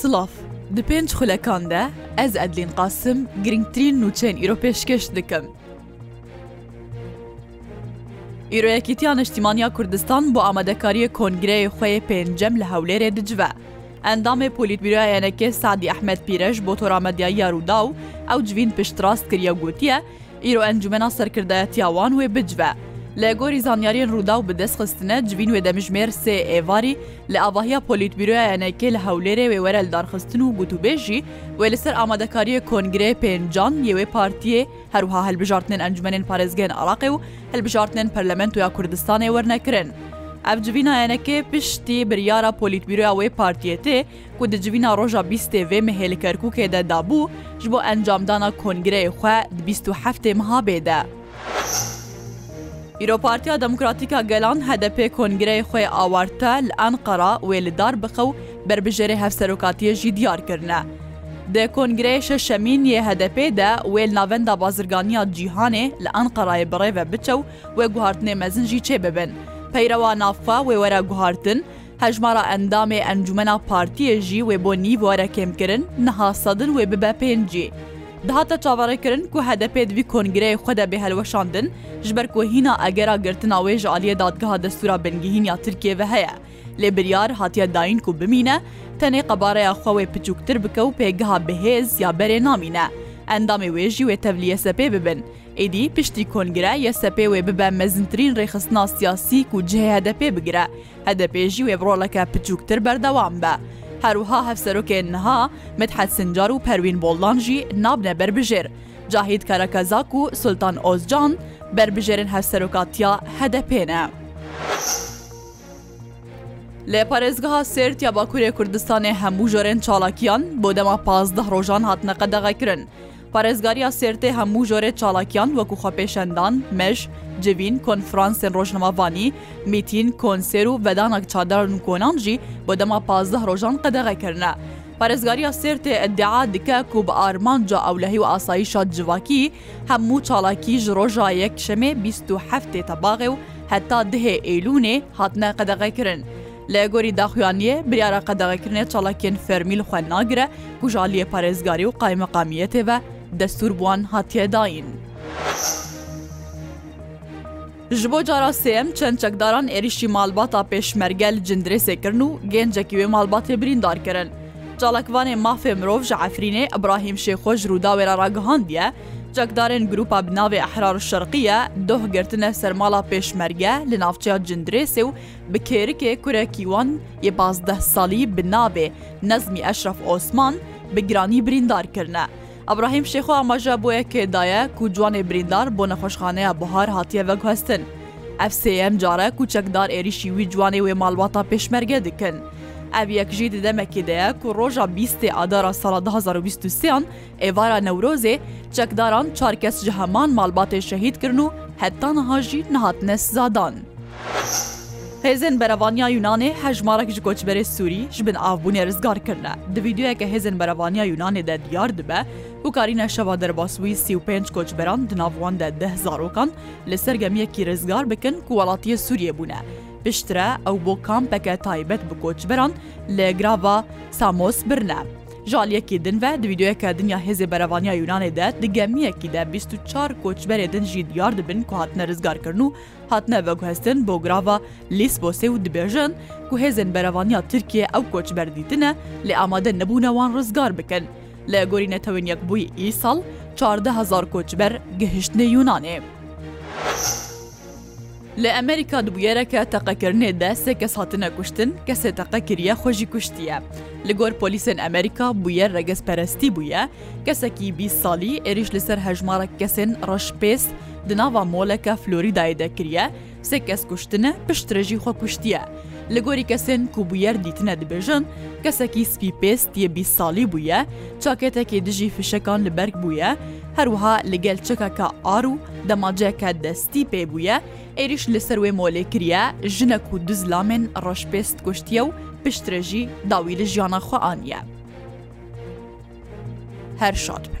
Silav Di pênc xulekan de ez edlên qasim girngtirîn nûçeyên îro pêşkeş dikim. Îroyekîtiya Niştimaniya Kurdistan bu amadekariye kongreyê xuyê pêncem li hewlêrê dicive. Endamê polîtbîroya yenekê Sadî Ehmed Pîrej bo toramediyaya Rûda û ew civîn piştrast kiriye gotiye, îro encumena serkirdayetiya wan wê bicive. لە گۆری زانیاریان ڕوودا و بەدەستخستنە جوین وێدەمژمێر سێ ئێواری لە ئاواهیا پۆلیتبیرۆیانەکێ لە هەولێرێ وێوەرە لەدارخستن و گوتوبێژی وێ لەسەر ئامادەکاریە کۆنگرێ پێنجان یەوێ پارتیە هەروها هەلبژارتنن ئەنجمەنین پارێزگەن عراقی و هەلبژارتنن پەرلەمەند ویا کوردستانی وەرنەکردن. ئەفجیینایەنەکە پشتی بریارە پۆلیتبیرۆیاوەی پارتیەتێ کو دجیینا ڕۆژە بیستێ مەهێلکەرکووکێدە دابوو ji بۆ ئەنجامدانە کۆنگرەی خوێ 27 مها بێدە. ئیرۆپارتیا دموکراتیکا گەلان هەدەپێ کۆنگرەی خۆی ئاوارتە لە ئەنقەرا وێلدار بخە و بربژێری هەفسەرۆکاتیەژی دیارکردە. دە کۆنگرەی شەشەمین یە هەدەپێدا وێل ناوەندا بازرگانیا جیهانێ لە ئەنقەرای بڕێڤە بچە و وێ گوهارتنێ مەزنجی چێ ببن. پەیرەوە نافا وێ وەرە گوهارتن، hejmara endamê encumena partiyê jî wê bo nîvwara kêmkirin niha sadin wê bibe pêncî. دەهاتە چاوەڕێکردن کو هەدەپێدوی کۆنگرەی خودە بێ هەلوەشاندن ژبەر کۆهینا ئەگەرا گرتناوێ ژ عالیە دادگەها دەستورا بنگهینیا ترکێوە هەیە لێ بریار هاتیە داین کو بمینە تەنێ قەبارەیە خۆوێ پچووکتر بکە و پێگەها بەهێز یا بەرێ نامینە ئەندامی وێژی وێ تەولیە سەپێ ببن ئیدی پشتی کۆنگرە یە سەپێ وێ ببە مەزنترین ڕێخستنا سیاسی و جهەیە دەپێ بگرە هەدەپێژی وێ بڕۆڵەکە پچووکتر بەردەوام بە. هەروها هەفسەرۆکێن نها متحەت سنجار و پەروین بۆڵانژی نابنە بربژێر جاهید کەرەکەزاک و سلتان ئۆزجان بربژێرن هەفسەرۆکاتیا هەدەپێنە. لە پارێزگەها سرتیا باکوورێ کوردستانی هەموو ژۆرێن چالاکیان بۆ دەما پازدە ڕۆژان هاتنەقەدەغەکردن. پارێزگاریە سێرتێ هەموو ژۆرە چاڵکیان وەکو خۆپێشەندان مەش، جوین کۆنفرانسن ڕۆژنەمەوانی میتین کۆنسێر و بەدانەك چادارن کۆنان جی بۆ دەما پازدە ڕۆژان قەدەغەکردە. پارێزگاریە سێرتێ ئەدعا دکە و بە ئارمانجا ئەولەهی و ئاساییشات جوواکی هەموو چاڵاکی ژ ڕۆژە یەک شەمێ 27 تەباغێ و هەتا دهێ ئەیلونێ هاتنە قەدەغەکردن. لە گۆری داخوانیە بریاە قەدەغەکردنێ چاڵکێن فەرمیل خوێنناگرە گوژالیە پارێزگاری و قایمەقامیەتێ بە دەستور بووان هاتیێداین. ji bo cara sêm çend çekdaran êrişî malbata pêşmergel cindrêsêkirin û gençekî wê malbatê birîndar kirin. Çalakvanê mafê mirov ji Efrînê İbrahim Şêxo ji rûdawêra ragihandiye, Çekdarên grupa binavê ehrar şerqiye doh girtine sermala pêşmerge li navçeya cindrêsê û bi kêrikê kurekî wan yê bazdeh salî binavê Nezmî Eşref Osman bi giranî birîndar kirine. ئەبراهیم شێخۆ ئاماژە بۆ یەکێدایە و جوانێ بریندار بۆ نەخۆشخانەیە بەهار هاتیەوە گوستن. ئەفسم جارە کوچەکدار عێریشی وی جوانێ وێ ماڵواتە پێشمەرگە دکن. ئەڤ یەکژی ددەمەکیدەیە و ڕۆژە بیستێ ئادارە ساڵ 2023یان ئێوارە نەورۆزێ چەکداران چارکەس جەهەمان مالباتێ شەهید کردن و هەتانەهاژی نەهاتنە زادان. Hêzên berevaniya Yunanê hejmarek ji koçberê Sûî ji bin avbûnê rizgar kirine. Di vîdyoyeke hêzên berevaniya Yunanê de diyar dibe, û karîne şeva derbaswî sîpênc koçberan di navwan de deh zarokan li ser gemiyekî rizgar bikin ku welatiye Sûriye bûne. Piştre ew bo kampeke taybet bi koçberan lê grava Samos birne. Jaliyekî din ve di vîdeoyeka dinya hêzê berevaniya Yunanê de di gemiyekî de 24 koçberê din jî diyar dibin ku hatine rizgarkirin û hatine veguhestin bo grava Lisbosê û dibêjin ku hêzên berevaniya Tirkiye ew koçber dîtine lê amade nebûne wan rizgar bikin. Li gorî netewên yekbûyî îsal 14 koçber gihiştine Yunanê. Li Emerika dibûyereke teqekirinê de sê kes hatine kuştin, kesê teqekiriye xwe jî kuştiye. لە گۆر پۆلیسن ئەمریکا بووە ڕێگەز پەرستی بووە کەسێکی بی ساڵی عێریش لەسەر هەژمارە کەسن ڕەشپێست دناوا مۆلەکە فلۆریدای دەکریە سێ کەس کوشتنە پشترەژی خۆ کوشتیە. لە گۆری کەسن کوبویەر دیتنە دەبێژن کەسێکی سپی پێست یە بی ساڵی بووە چاکێتێکی دژی فشەکان لە بەرگ بووە هەروها لەگەل چکەکە ئار و دەماجەکە دەستی پێ بووە ئێریش لەسەر وێ مۆلێکریە ژنە و دوزلامن ڕۆژپێست کوشتیە و پشترەژی داوی لە ژیانە خوۆ ئاە. هەر شاد بن.